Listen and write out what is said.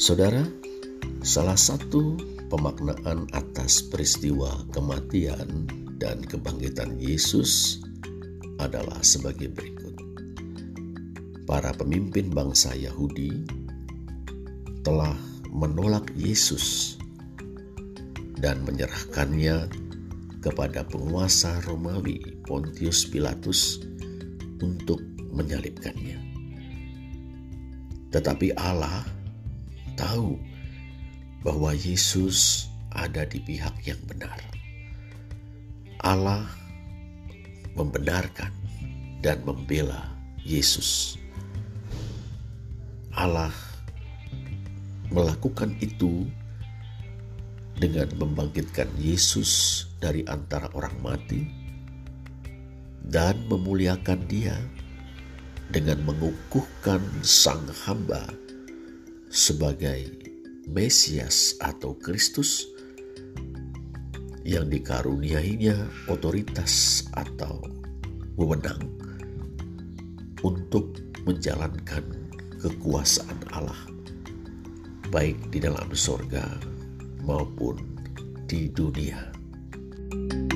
Saudara, salah satu pemaknaan atas peristiwa kematian dan kebangkitan Yesus adalah sebagai berikut. Para pemimpin bangsa Yahudi telah menolak Yesus dan menyerahkannya kepada penguasa Romawi Pontius Pilatus untuk menyalibkannya. Tetapi Allah tahu bahwa Yesus ada di pihak yang benar. Allah membenarkan dan membela Yesus. Allah melakukan itu dengan membangkitkan Yesus dari antara orang mati dan memuliakan Dia dengan mengukuhkan Sang Hamba sebagai Mesias atau Kristus yang dikaruniainya otoritas atau wewenang untuk menjalankan kekuasaan Allah baik di dalam sorga maupun di dunia. thank you